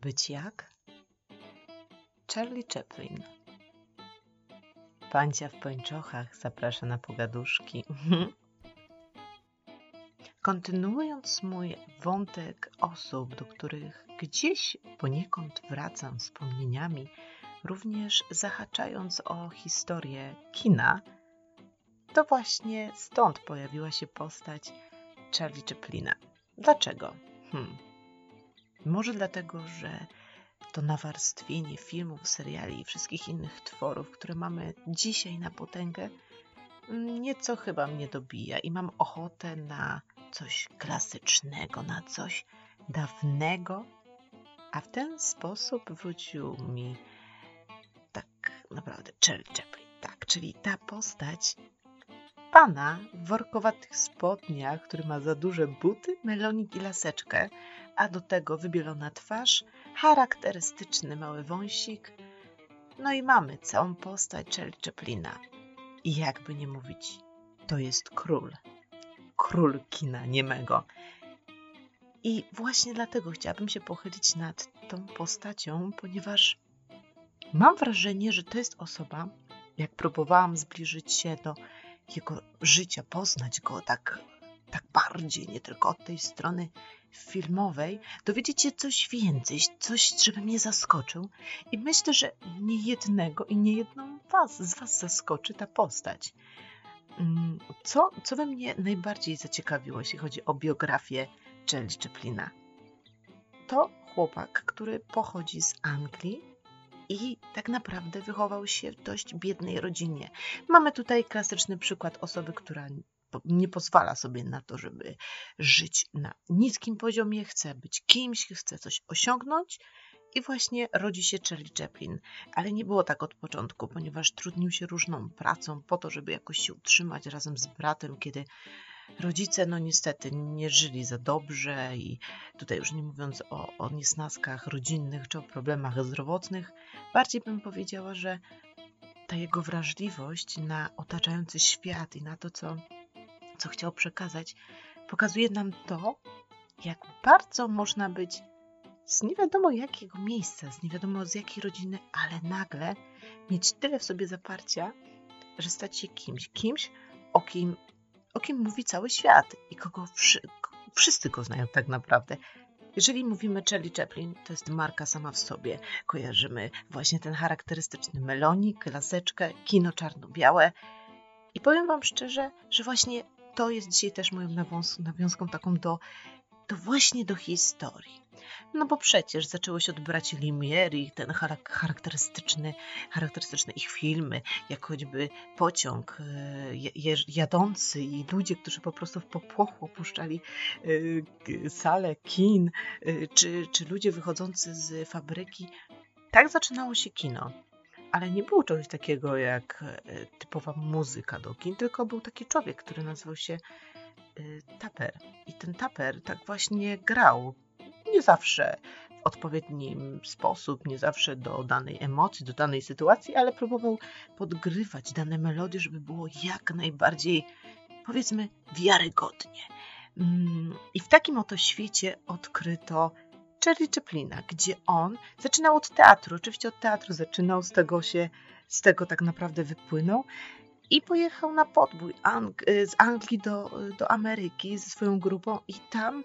Być jak? Charlie Chaplin. Pancia w pończochach zaprasza na pogaduszki. Kontynuując mój wątek osób, do których gdzieś poniekąd wracam wspomnieniami, również zahaczając o historię kina, to właśnie stąd pojawiła się postać Charlie Chaplina. Dlaczego? Hmm. Może dlatego, że to nawarstwienie filmów, seriali i wszystkich innych tworów, które mamy dzisiaj na potęgę, nieco chyba mnie dobija i mam ochotę na coś klasycznego, na coś dawnego, a w ten sposób wrócił mi tak naprawdę Charlie Chaplin, tak, czyli ta postać pana w workowatych spodniach, który ma za duże buty, melonik i laseczkę, a do tego wybielona twarz, charakterystyczny mały wąsik. No i mamy całą postać Charlie Chaplina. I jakby nie mówić, to jest król. Król kina niemego. I właśnie dlatego chciałabym się pochylić nad tą postacią, ponieważ mam wrażenie, że to jest osoba, jak próbowałam zbliżyć się do jego życia, poznać go tak, tak bardziej, nie tylko od tej strony filmowej, dowiedzieć się coś więcej, coś, żeby mnie zaskoczył. I myślę, że nie jednego i nie jedną was, z was zaskoczy ta postać. Mm, co, co we mnie najbardziej zaciekawiło, jeśli chodzi o biografię Charlie Chaplina? To chłopak, który pochodzi z Anglii, i tak naprawdę wychował się w dość biednej rodzinie. Mamy tutaj klasyczny przykład osoby, która nie pozwala sobie na to, żeby żyć na niskim poziomie, chce być kimś, chce coś osiągnąć. I właśnie rodzi się Charlie Chaplin. Ale nie było tak od początku, ponieważ trudnił się różną pracą po to, żeby jakoś się utrzymać razem z bratem, kiedy rodzice, no niestety, nie żyli za dobrze i tutaj już nie mówiąc o, o niesnaskach rodzinnych czy o problemach zdrowotnych, bardziej bym powiedziała, że ta jego wrażliwość na otaczający świat i na to, co, co chciał przekazać, pokazuje nam to, jak bardzo można być z nie wiadomo jakiego miejsca, z nie wiadomo z jakiej rodziny, ale nagle mieć tyle w sobie zaparcia, że stać się kimś, kimś, o kim o kim mówi cały świat i kogo wszy wszyscy go znają tak naprawdę. Jeżeli mówimy Charlie Chaplin, to jest marka sama w sobie. Kojarzymy właśnie ten charakterystyczny melonik, laseczkę, kino czarno-białe. I powiem Wam szczerze, że właśnie to jest dzisiaj też moją nawiązką taką do to właśnie do historii. No bo przecież zaczęło się od braci Lumière i ten charakterystyczny, charakterystyczne ich filmy, jak choćby pociąg e, jadący i ludzie, którzy po prostu w popłochu opuszczali e, salę kin, e, czy, czy ludzie wychodzący z fabryki. Tak zaczynało się kino. Ale nie było czegoś takiego jak typowa muzyka do kin, tylko był taki człowiek, który nazywał się taper. I ten taper tak właśnie grał. Nie zawsze w odpowiedni sposób, nie zawsze do danej emocji, do danej sytuacji, ale próbował podgrywać dane melodie, żeby było jak najbardziej, powiedzmy, wiarygodnie. Mm, I w takim oto świecie odkryto Charlie Chaplina, gdzie on zaczynał od teatru. Oczywiście od teatru zaczynał, z tego się, z tego tak naprawdę wypłynął i pojechał na podbój Ang y, z Anglii do, do Ameryki ze swoją grupą i tam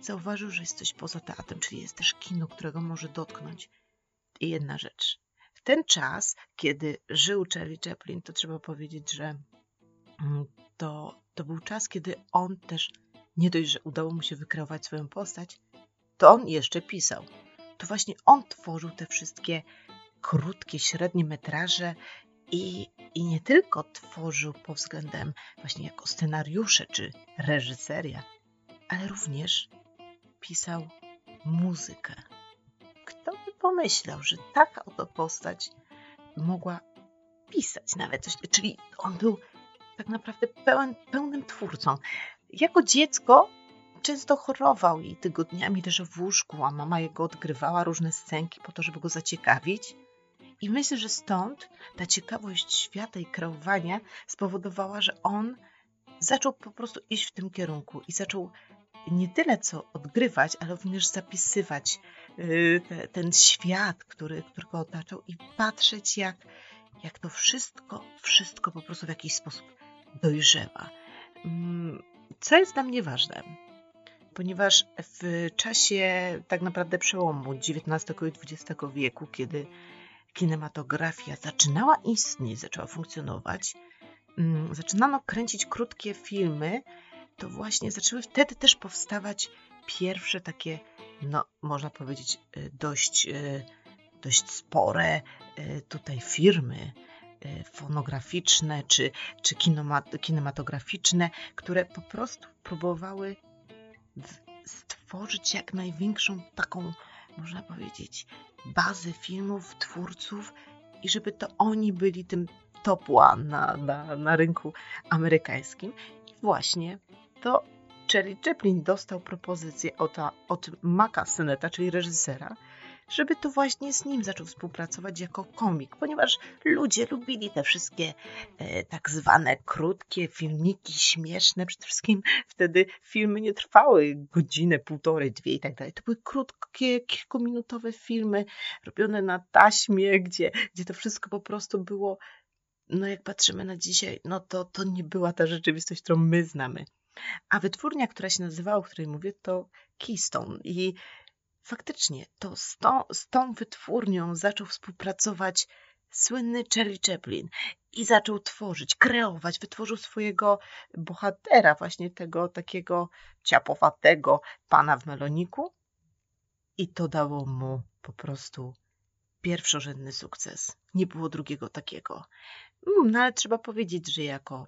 zauważył, że jest coś poza teatrem, czyli jest też kino, którego może dotknąć. I jedna rzecz. W ten czas, kiedy żył Charlie Chaplin, to trzeba powiedzieć, że mm, to, to był czas, kiedy on też nie dość, że udało mu się wykreować swoją postać, to on jeszcze pisał. To właśnie on tworzył te wszystkie krótkie, średnie metraże i, I nie tylko tworzył pod względem właśnie jako scenariusze czy reżyseria, ale również pisał muzykę. Kto by pomyślał, że taka oto postać mogła pisać nawet coś, czyli on był tak naprawdę pełen, pełnym twórcą. Jako dziecko często chorował i tygodniami leżał w łóżku, a mama jego odgrywała różne scenki po to, żeby go zaciekawić. I myślę, że stąd ta ciekawość świata i kreowania spowodowała, że on zaczął po prostu iść w tym kierunku i zaczął nie tyle co odgrywać, ale również zapisywać y, te, ten świat, który, który go otaczał i patrzeć jak, jak to wszystko, wszystko po prostu w jakiś sposób dojrzewa. Mm, co jest dla mnie ważne? Ponieważ w czasie tak naprawdę przełomu XIX i XX wieku, kiedy kinematografia zaczynała istnieć, zaczęła funkcjonować, mm, zaczynano kręcić krótkie filmy, to właśnie zaczęły wtedy też powstawać pierwsze takie, no można powiedzieć, y, dość, y, dość spore y, tutaj firmy fonograficzne czy, czy kinematograficzne, które po prostu próbowały stworzyć jak największą taką, można powiedzieć, bazę filmów, twórców i żeby to oni byli tym top one na, na, na rynku amerykańskim. I właśnie to Cherry Chaplin dostał propozycję od, od Maka Syneta, czyli reżysera, żeby to właśnie z nim zaczął współpracować jako komik, ponieważ ludzie lubili te wszystkie e, tak zwane krótkie filmiki, śmieszne. Przede wszystkim wtedy filmy nie trwały godzinę, półtorej, dwie i tak dalej. To były krótkie, kilkuminutowe filmy robione na taśmie, gdzie, gdzie to wszystko po prostu było no jak patrzymy na dzisiaj, no to, to nie była ta rzeczywistość, którą my znamy. A wytwórnia, która się nazywała, o której mówię, to Keystone. I faktycznie to z tą, z tą wytwórnią zaczął współpracować słynny Charlie Chaplin i zaczął tworzyć, kreować, wytworzył swojego bohatera, właśnie tego takiego ciapowatego pana w meloniku i to dało mu po prostu pierwszorzędny sukces. Nie było drugiego takiego. Mm, no ale trzeba powiedzieć, że jako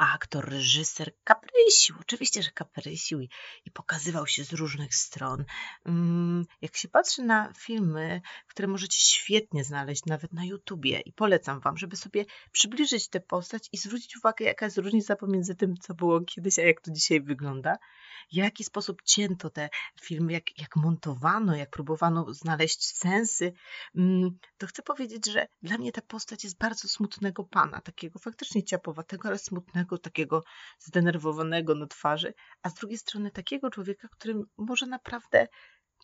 aktor, reżyser kaprysił, oczywiście, że kaprysił i, i pokazywał się z różnych stron. Mm, jak się patrzy na filmy, które możecie świetnie znaleźć nawet na YouTubie i polecam Wam, żeby sobie przybliżyć tę postać i zwrócić uwagę, jaka jest różnica pomiędzy tym, co było kiedyś, a jak to dzisiaj wygląda, w jaki sposób cięto te filmy, jak, jak montowano, jak próbowano znaleźć sensy, mm, to chcę powiedzieć, że dla mnie ta postać jest bardzo smutnego pana, takiego faktycznie ciapowatego, ale smutnego, takiego zdenerwowanego na twarzy, a z drugiej strony takiego człowieka, którym może naprawdę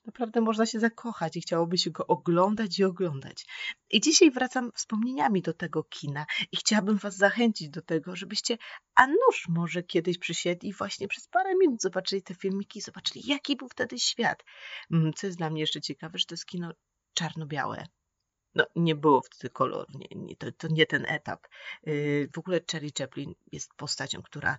naprawdę można się zakochać i chciałoby się go oglądać i oglądać. I dzisiaj wracam wspomnieniami do tego kina i chciałabym Was zachęcić do tego, żebyście, a nuż może kiedyś przysiedli właśnie przez parę minut zobaczyli te filmiki, zobaczyli jaki był wtedy świat. Mm, co jest dla mnie jeszcze ciekawe, że to jest kino czarno-białe. No, nie było wtedy koloru, nie, to, to nie ten etap. Yy, w ogóle Cherry Chaplin jest postacią, która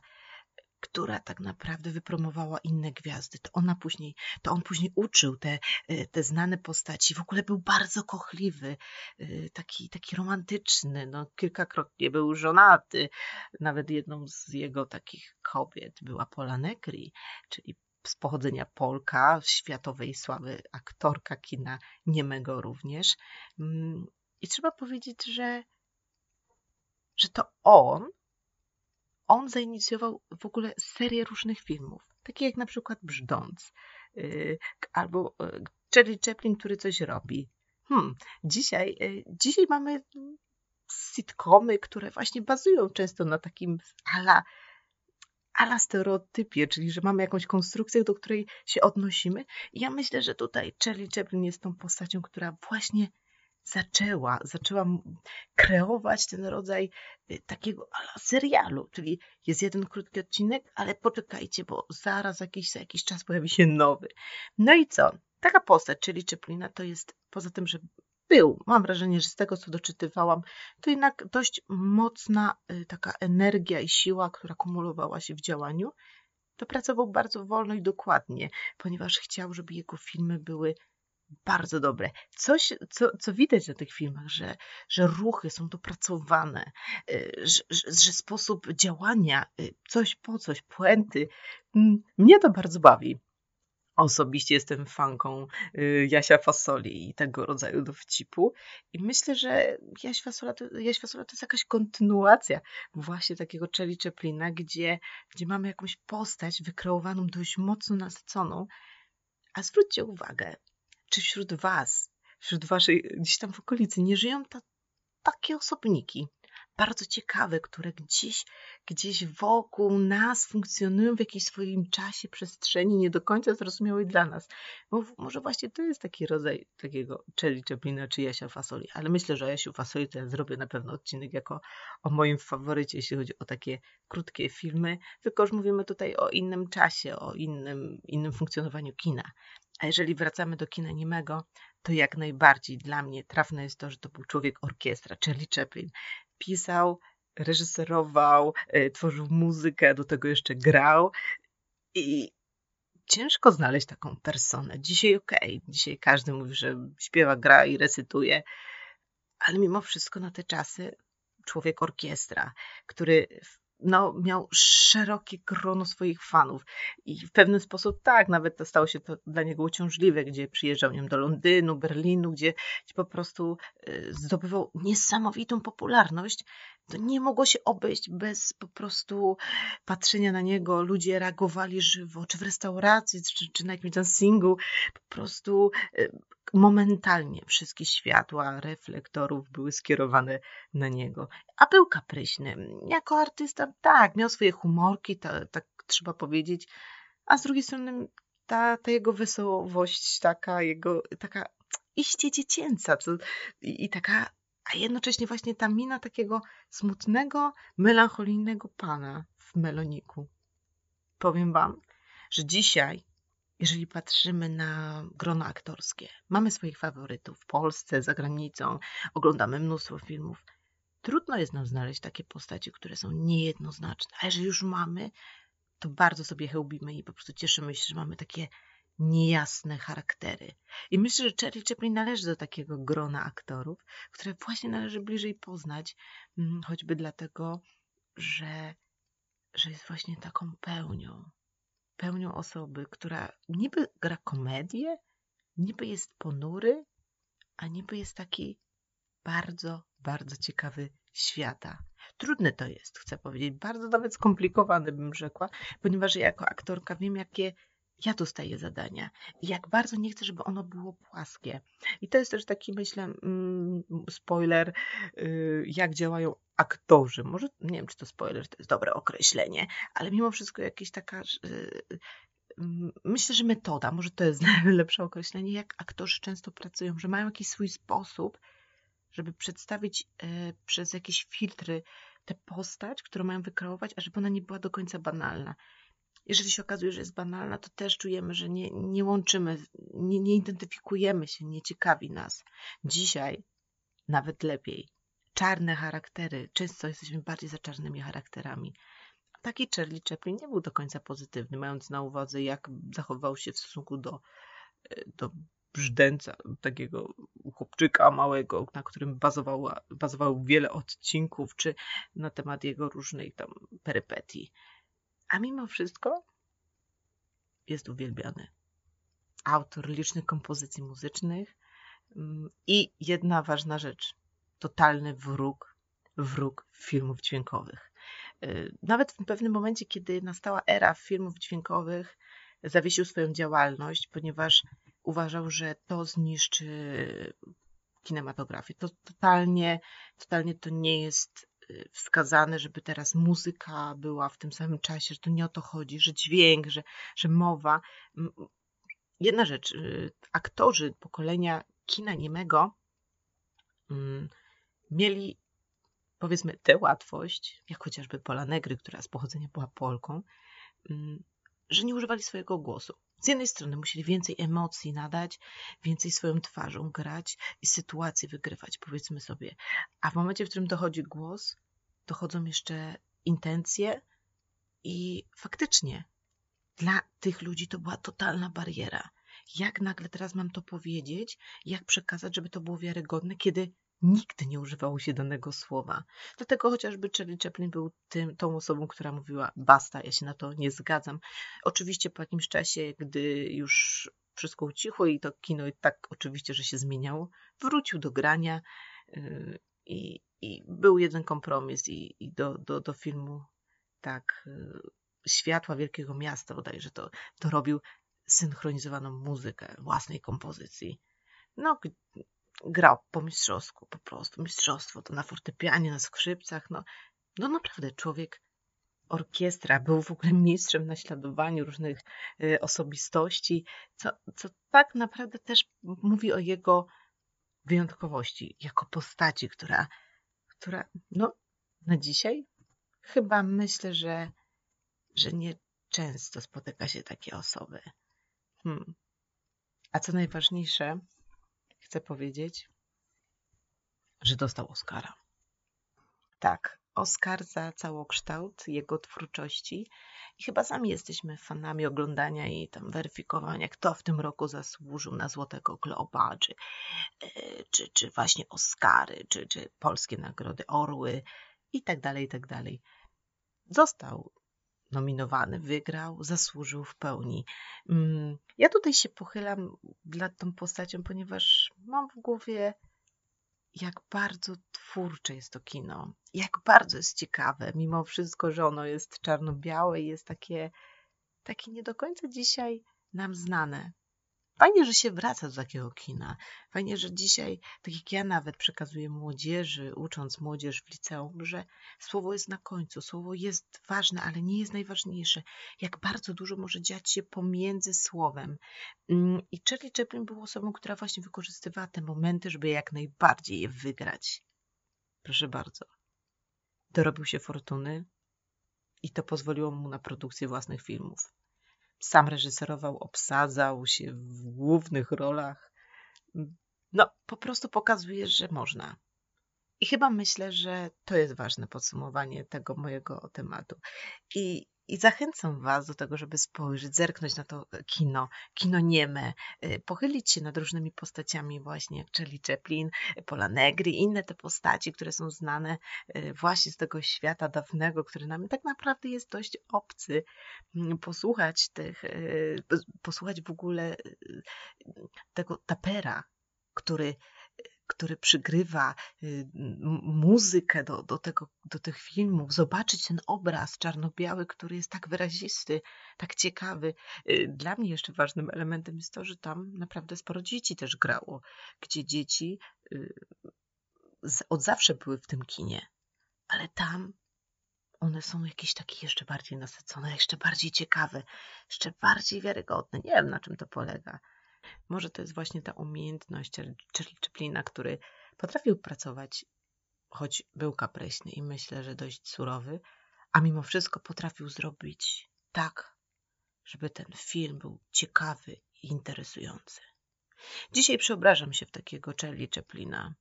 która tak naprawdę wypromowała inne gwiazdy. To ona później, to on później uczył te, y, te znane postaci. W ogóle był bardzo kochliwy, y, taki, taki romantyczny. No, kilkakrotnie był żonaty. Nawet jedną z jego takich kobiet była Pola Negri, czyli z pochodzenia Polka, światowej sławy aktorka kina niemego również. Mm, I trzeba powiedzieć, że, że to on on zainicjował w ogóle serię różnych filmów, takie jak na przykład Brzdąc, yy, albo yy, Charlie Chaplin, który coś robi. Hmm, dzisiaj, yy, dzisiaj mamy sitcomy, które właśnie bazują często na takim ala, ala stereotypie, czyli że mamy jakąś konstrukcję, do której się odnosimy. I ja myślę, że tutaj Charlie Chaplin jest tą postacią, która właśnie zaczęła, zaczęła kreować ten rodzaj y, takiego serialu, czyli jest jeden krótki odcinek, ale poczekajcie, bo zaraz jakiś, za jakiś czas pojawi się nowy. No i co? Taka postać, czyli Czeplina, to jest poza tym, że był, mam wrażenie, że z tego co doczytywałam, to jednak dość mocna y, taka energia i siła, która kumulowała się w działaniu. To pracował bardzo wolno i dokładnie, ponieważ chciał, żeby jego filmy były bardzo dobre. Coś, co, co widać na tych filmach, że, że ruchy są dopracowane, y, że, że, sposób działania, y, coś po coś, puenty. Mm, mnie to bardzo bawi. Osobiście jestem fanką y, Jasia Fasoli i tego rodzaju dowcipu. I myślę, że Jaś Fasola to, Jaś Fasola to jest jakaś kontynuacja właśnie takiego Charlie Chaplina, gdzie, gdzie mamy jakąś postać wykreowaną dość mocno nasyconą, a zwróćcie uwagę, czy wśród Was, wśród Waszej, gdzieś tam w okolicy, nie żyją ta, takie osobniki, bardzo ciekawe, które gdzieś, gdzieś wokół nas funkcjonują w jakimś swoim czasie, przestrzeni, nie do końca zrozumiałej dla nas. Bo może właśnie to jest taki rodzaj takiego Charlie Chaplina czy Jasia Fasoli, ale myślę, że o Jasiu Fasoli to ja zrobię na pewno odcinek jako o moim faworycie, jeśli chodzi o takie krótkie filmy, tylko już mówimy tutaj o innym czasie, o innym, innym funkcjonowaniu kina. A jeżeli wracamy do kina niemego, to jak najbardziej dla mnie trafne jest to, że to był człowiek orkiestra, Charlie Chaplin. Pisał, reżyserował, y, tworzył muzykę, do tego jeszcze grał i ciężko znaleźć taką personę. Dzisiaj okej, okay. dzisiaj każdy mówi, że śpiewa, gra i recytuje, ale mimo wszystko na te czasy człowiek orkiestra, który no, miał szerokie grono swoich fanów i w pewien sposób tak, nawet to stało się to dla niego uciążliwe, gdzie przyjeżdżał wiem, do Londynu, Berlinu, gdzie, gdzie po prostu y, zdobywał niesamowitą popularność, to nie mogło się obejść bez po prostu patrzenia na niego. Ludzie reagowali żywo, czy w restauracji, czy, czy na jakimś dancingu. Po prostu y, momentalnie wszystkie światła reflektorów były skierowane na niego. A był kapryśny. Jako artysta, tak, miał swoje humorki, to, tak trzeba powiedzieć. A z drugiej strony ta, ta jego wesołość, taka jego, taka iście dziecięca co, i, i taka a jednocześnie właśnie ta mina takiego smutnego, melancholijnego pana w meloniku. Powiem wam, że dzisiaj, jeżeli patrzymy na grono aktorskie, mamy swoich faworytów w Polsce, za granicą, oglądamy mnóstwo filmów. Trudno jest nam znaleźć takie postacie, które są niejednoznaczne, a jeżeli już mamy, to bardzo sobie chełbimy i po prostu cieszymy się, że mamy takie niejasne charaktery. I myślę, że Charlie Chaplin należy do takiego grona aktorów, które właśnie należy bliżej poznać, mm, choćby dlatego, że, że jest właśnie taką pełnią. Pełnią osoby, która niby gra komedię, niby jest ponury, a niby jest taki bardzo, bardzo ciekawy świata. Trudne to jest, chcę powiedzieć, bardzo nawet skomplikowane bym rzekła, ponieważ ja jako aktorka wiem, jakie ja dostaję zadania. Jak bardzo nie chcę, żeby ono było płaskie. I to jest też taki, myślę, mm, spoiler, y, jak działają aktorzy. Może, nie wiem, czy to spoiler, to jest dobre określenie, ale mimo wszystko jakieś taka y, mm, myślę, że metoda, może to jest najlepsze określenie, jak aktorzy często pracują, że mają jakiś swój sposób, żeby przedstawić y, przez jakieś filtry tę postać, którą mają wykreować, a żeby ona nie była do końca banalna jeżeli się okazuje, że jest banalna, to też czujemy, że nie, nie łączymy, nie, nie identyfikujemy się, nie ciekawi nas. Dzisiaj nawet lepiej. Czarne charaktery. Często jesteśmy bardziej za czarnymi charakterami. Taki Charlie Chaplin nie był do końca pozytywny, mając na uwadze, jak zachował się w stosunku do, do brzdęca, takiego chłopczyka małego, na którym bazowało, bazowało wiele odcinków, czy na temat jego różnych tam perypetii. A mimo wszystko jest uwielbiany. Autor licznych kompozycji muzycznych mm, i jedna ważna rzecz. Totalny wróg, wróg filmów dźwiękowych. Y, nawet w pewnym momencie, kiedy nastała era filmów dźwiękowych, zawiesił swoją działalność, ponieważ uważał, że to zniszczy kinematografię. To totalnie, totalnie to nie jest wskazane, żeby teraz muzyka była w tym samym czasie, że to nie o to chodzi, że dźwięk, że, że mowa. Jedna rzecz, y, aktorzy pokolenia kina niemego mm, mieli powiedzmy tę łatwość, jak chociażby Pola Negry, która z pochodzenia była Polką, mm, że nie używali swojego głosu. Z jednej strony musieli więcej emocji nadać, więcej swoją twarzą grać i sytuacje wygrywać, powiedzmy sobie. A w momencie, w którym dochodzi głos, dochodzą jeszcze intencje i faktycznie dla tych ludzi to była totalna bariera. Jak nagle teraz mam to powiedzieć, jak przekazać, żeby to było wiarygodne, kiedy Nigdy nie używało się danego słowa. Dlatego chociażby Charlie Chaplin był tym, tą osobą, która mówiła basta, ja się na to nie zgadzam. Oczywiście po jakimś czasie, gdy już wszystko ucichło i to kino i tak oczywiście, że się zmieniało, wrócił do grania yy, i, i był jeden kompromis i, i do, do, do filmu tak yy, Światła Wielkiego Miasta bodajże to, to robił synchronizowaną muzykę własnej kompozycji. No, grał po mistrzowsku, po prostu mistrzostwo, to na fortepianie, na skrzypcach, no, no naprawdę człowiek orkiestra, był w ogóle mistrzem w naśladowaniu różnych y, osobistości, co, co tak naprawdę też mówi o jego wyjątkowości jako postaci, która, która no, na dzisiaj chyba myślę, że, że nie często spotyka się takie osoby. Hmm. A co najważniejsze, chcę powiedzieć, że dostał Oscara. Tak, Oscar za całokształt jego twórczości i chyba sami jesteśmy fanami oglądania i tam weryfikowania, kto w tym roku zasłużył na Złotego Globa, czy, e, czy, czy właśnie Oscary, czy, czy polskie nagrody Orły i tak dalej, i tak dalej. Został nominowany, wygrał, zasłużył w pełni. Mm, ja tutaj się pochylam nad tą postacią, ponieważ mam w głowie, jak bardzo twórcze jest to kino, jak bardzo jest ciekawe, mimo wszystko, że ono jest czarno-białe i jest takie, takie nie do końca dzisiaj nam znane. Fajnie, że się wraca do takiego kina. Fajnie, że dzisiaj, tak jak ja nawet przekazuję młodzieży, ucząc młodzież w liceum, że słowo jest na końcu, słowo jest ważne, ale nie jest najważniejsze. Jak bardzo dużo może dziać się pomiędzy słowem. Mm, I Charlie Chaplin był osobą, która właśnie wykorzystywała te momenty, żeby jak najbardziej je wygrać. Proszę bardzo. Dorobił się fortuny i to pozwoliło mu na produkcję własnych filmów sam reżyserował, obsadzał się w głównych rolach. No, po prostu pokazuje, że można. I chyba myślę, że to jest ważne podsumowanie tego mojego tematu. I i zachęcam Was do tego, żeby spojrzeć, zerknąć na to kino, kino nieme, y, pochylić się nad różnymi postaciami właśnie jak Charlie Chaplin, Pola Negri, inne te postaci, które są znane y, właśnie z tego świata dawnego, który nam tak naprawdę jest dość obcy. Mm, posłuchać tych, y, posłuchać w ogóle tego tapera, który który przygrywa y, muzykę do, do, tego, do tych filmów, zobaczyć ten obraz czarno-biały, który jest tak wyrazisty, tak ciekawy. Y, dla mnie jeszcze ważnym elementem jest to, że tam naprawdę sporo dzieci też grało, gdzie dzieci y, od zawsze były w tym kinie, ale tam one są jakieś takie jeszcze bardziej nasycone, jeszcze bardziej ciekawe, jeszcze bardziej wiarygodne. Nie wiem, na czym to polega. Może to jest właśnie ta umiejętność Charlie Chaplina, który potrafił pracować, choć był kapryśny i myślę, że dość surowy, a mimo wszystko potrafił zrobić tak, żeby ten film był ciekawy i interesujący. Dzisiaj przeobrażam się w takiego Charlie Chaplina.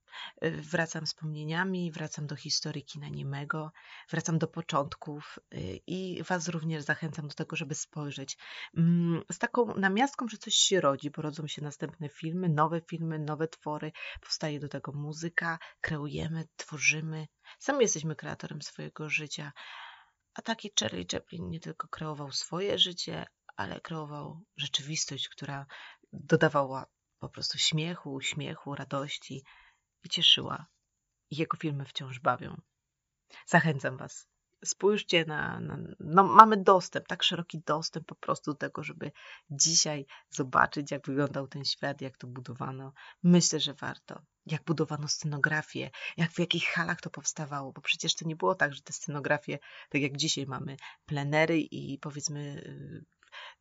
Y, wracam wspomnieniami, wracam do historii kina niemego, wracam do początków y, i Was również zachęcam do tego, żeby spojrzeć mm, z taką namiastką, że coś się rodzi, bo rodzą się następne filmy, nowe filmy, nowe twory, powstaje do tego muzyka, kreujemy, tworzymy. Sami jesteśmy kreatorem swojego życia. A taki Charlie Chaplin nie tylko kreował swoje życie, ale kreował rzeczywistość, która dodawała po prostu śmiechu, uśmiechu, radości i cieszyła. Jego filmy wciąż bawią. Zachęcam Was. Spójrzcie na, na, No, mamy dostęp, tak szeroki dostęp po prostu do tego, żeby dzisiaj zobaczyć, jak wyglądał ten świat, jak to budowano. Myślę, że warto. Jak budowano scenografię, jak w jakich halach to powstawało, bo przecież to nie było tak, że te scenografie, tak jak dzisiaj mamy plenery i powiedzmy y,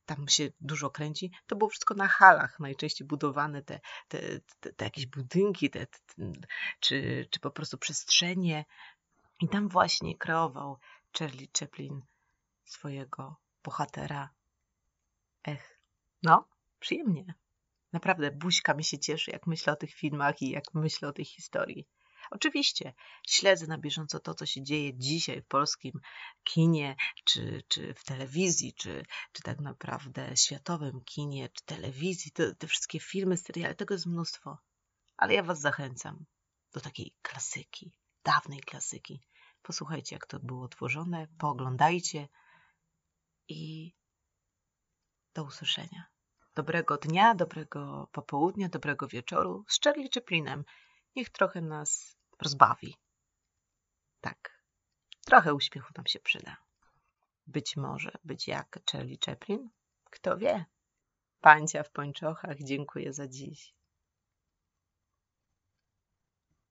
tam się dużo kręci, to było wszystko na halach, najczęściej budowane te, te, te, te jakieś budynki, te, czy, czy po prostu przestrzenie. I tam właśnie kreował Charlie Chaplin swojego bohatera. Ech, no, przyjemnie. Naprawdę, buźka mi się cieszy, jak myślę o tych filmach i jak myślę o tej historii. Oczywiście śledzę na bieżąco to, co się dzieje dzisiaj w polskim kinie, czy, czy w telewizji, czy, czy tak naprawdę światowym kinie, czy telewizji, te, te wszystkie filmy, seriale, tego jest mnóstwo. Ale ja Was zachęcam do takiej klasyki, dawnej klasyki. Posłuchajcie, jak to było tworzone, pooglądajcie i do usłyszenia. Dobrego dnia, dobrego popołudnia, dobrego wieczoru z Charlie Chaplinem. Niech trochę nas rozbawi. Tak, trochę uśmiechu nam się przyda. Być może być jak Charlie Chaplin? Kto wie? Pancia w pończochach, dziękuję za dziś.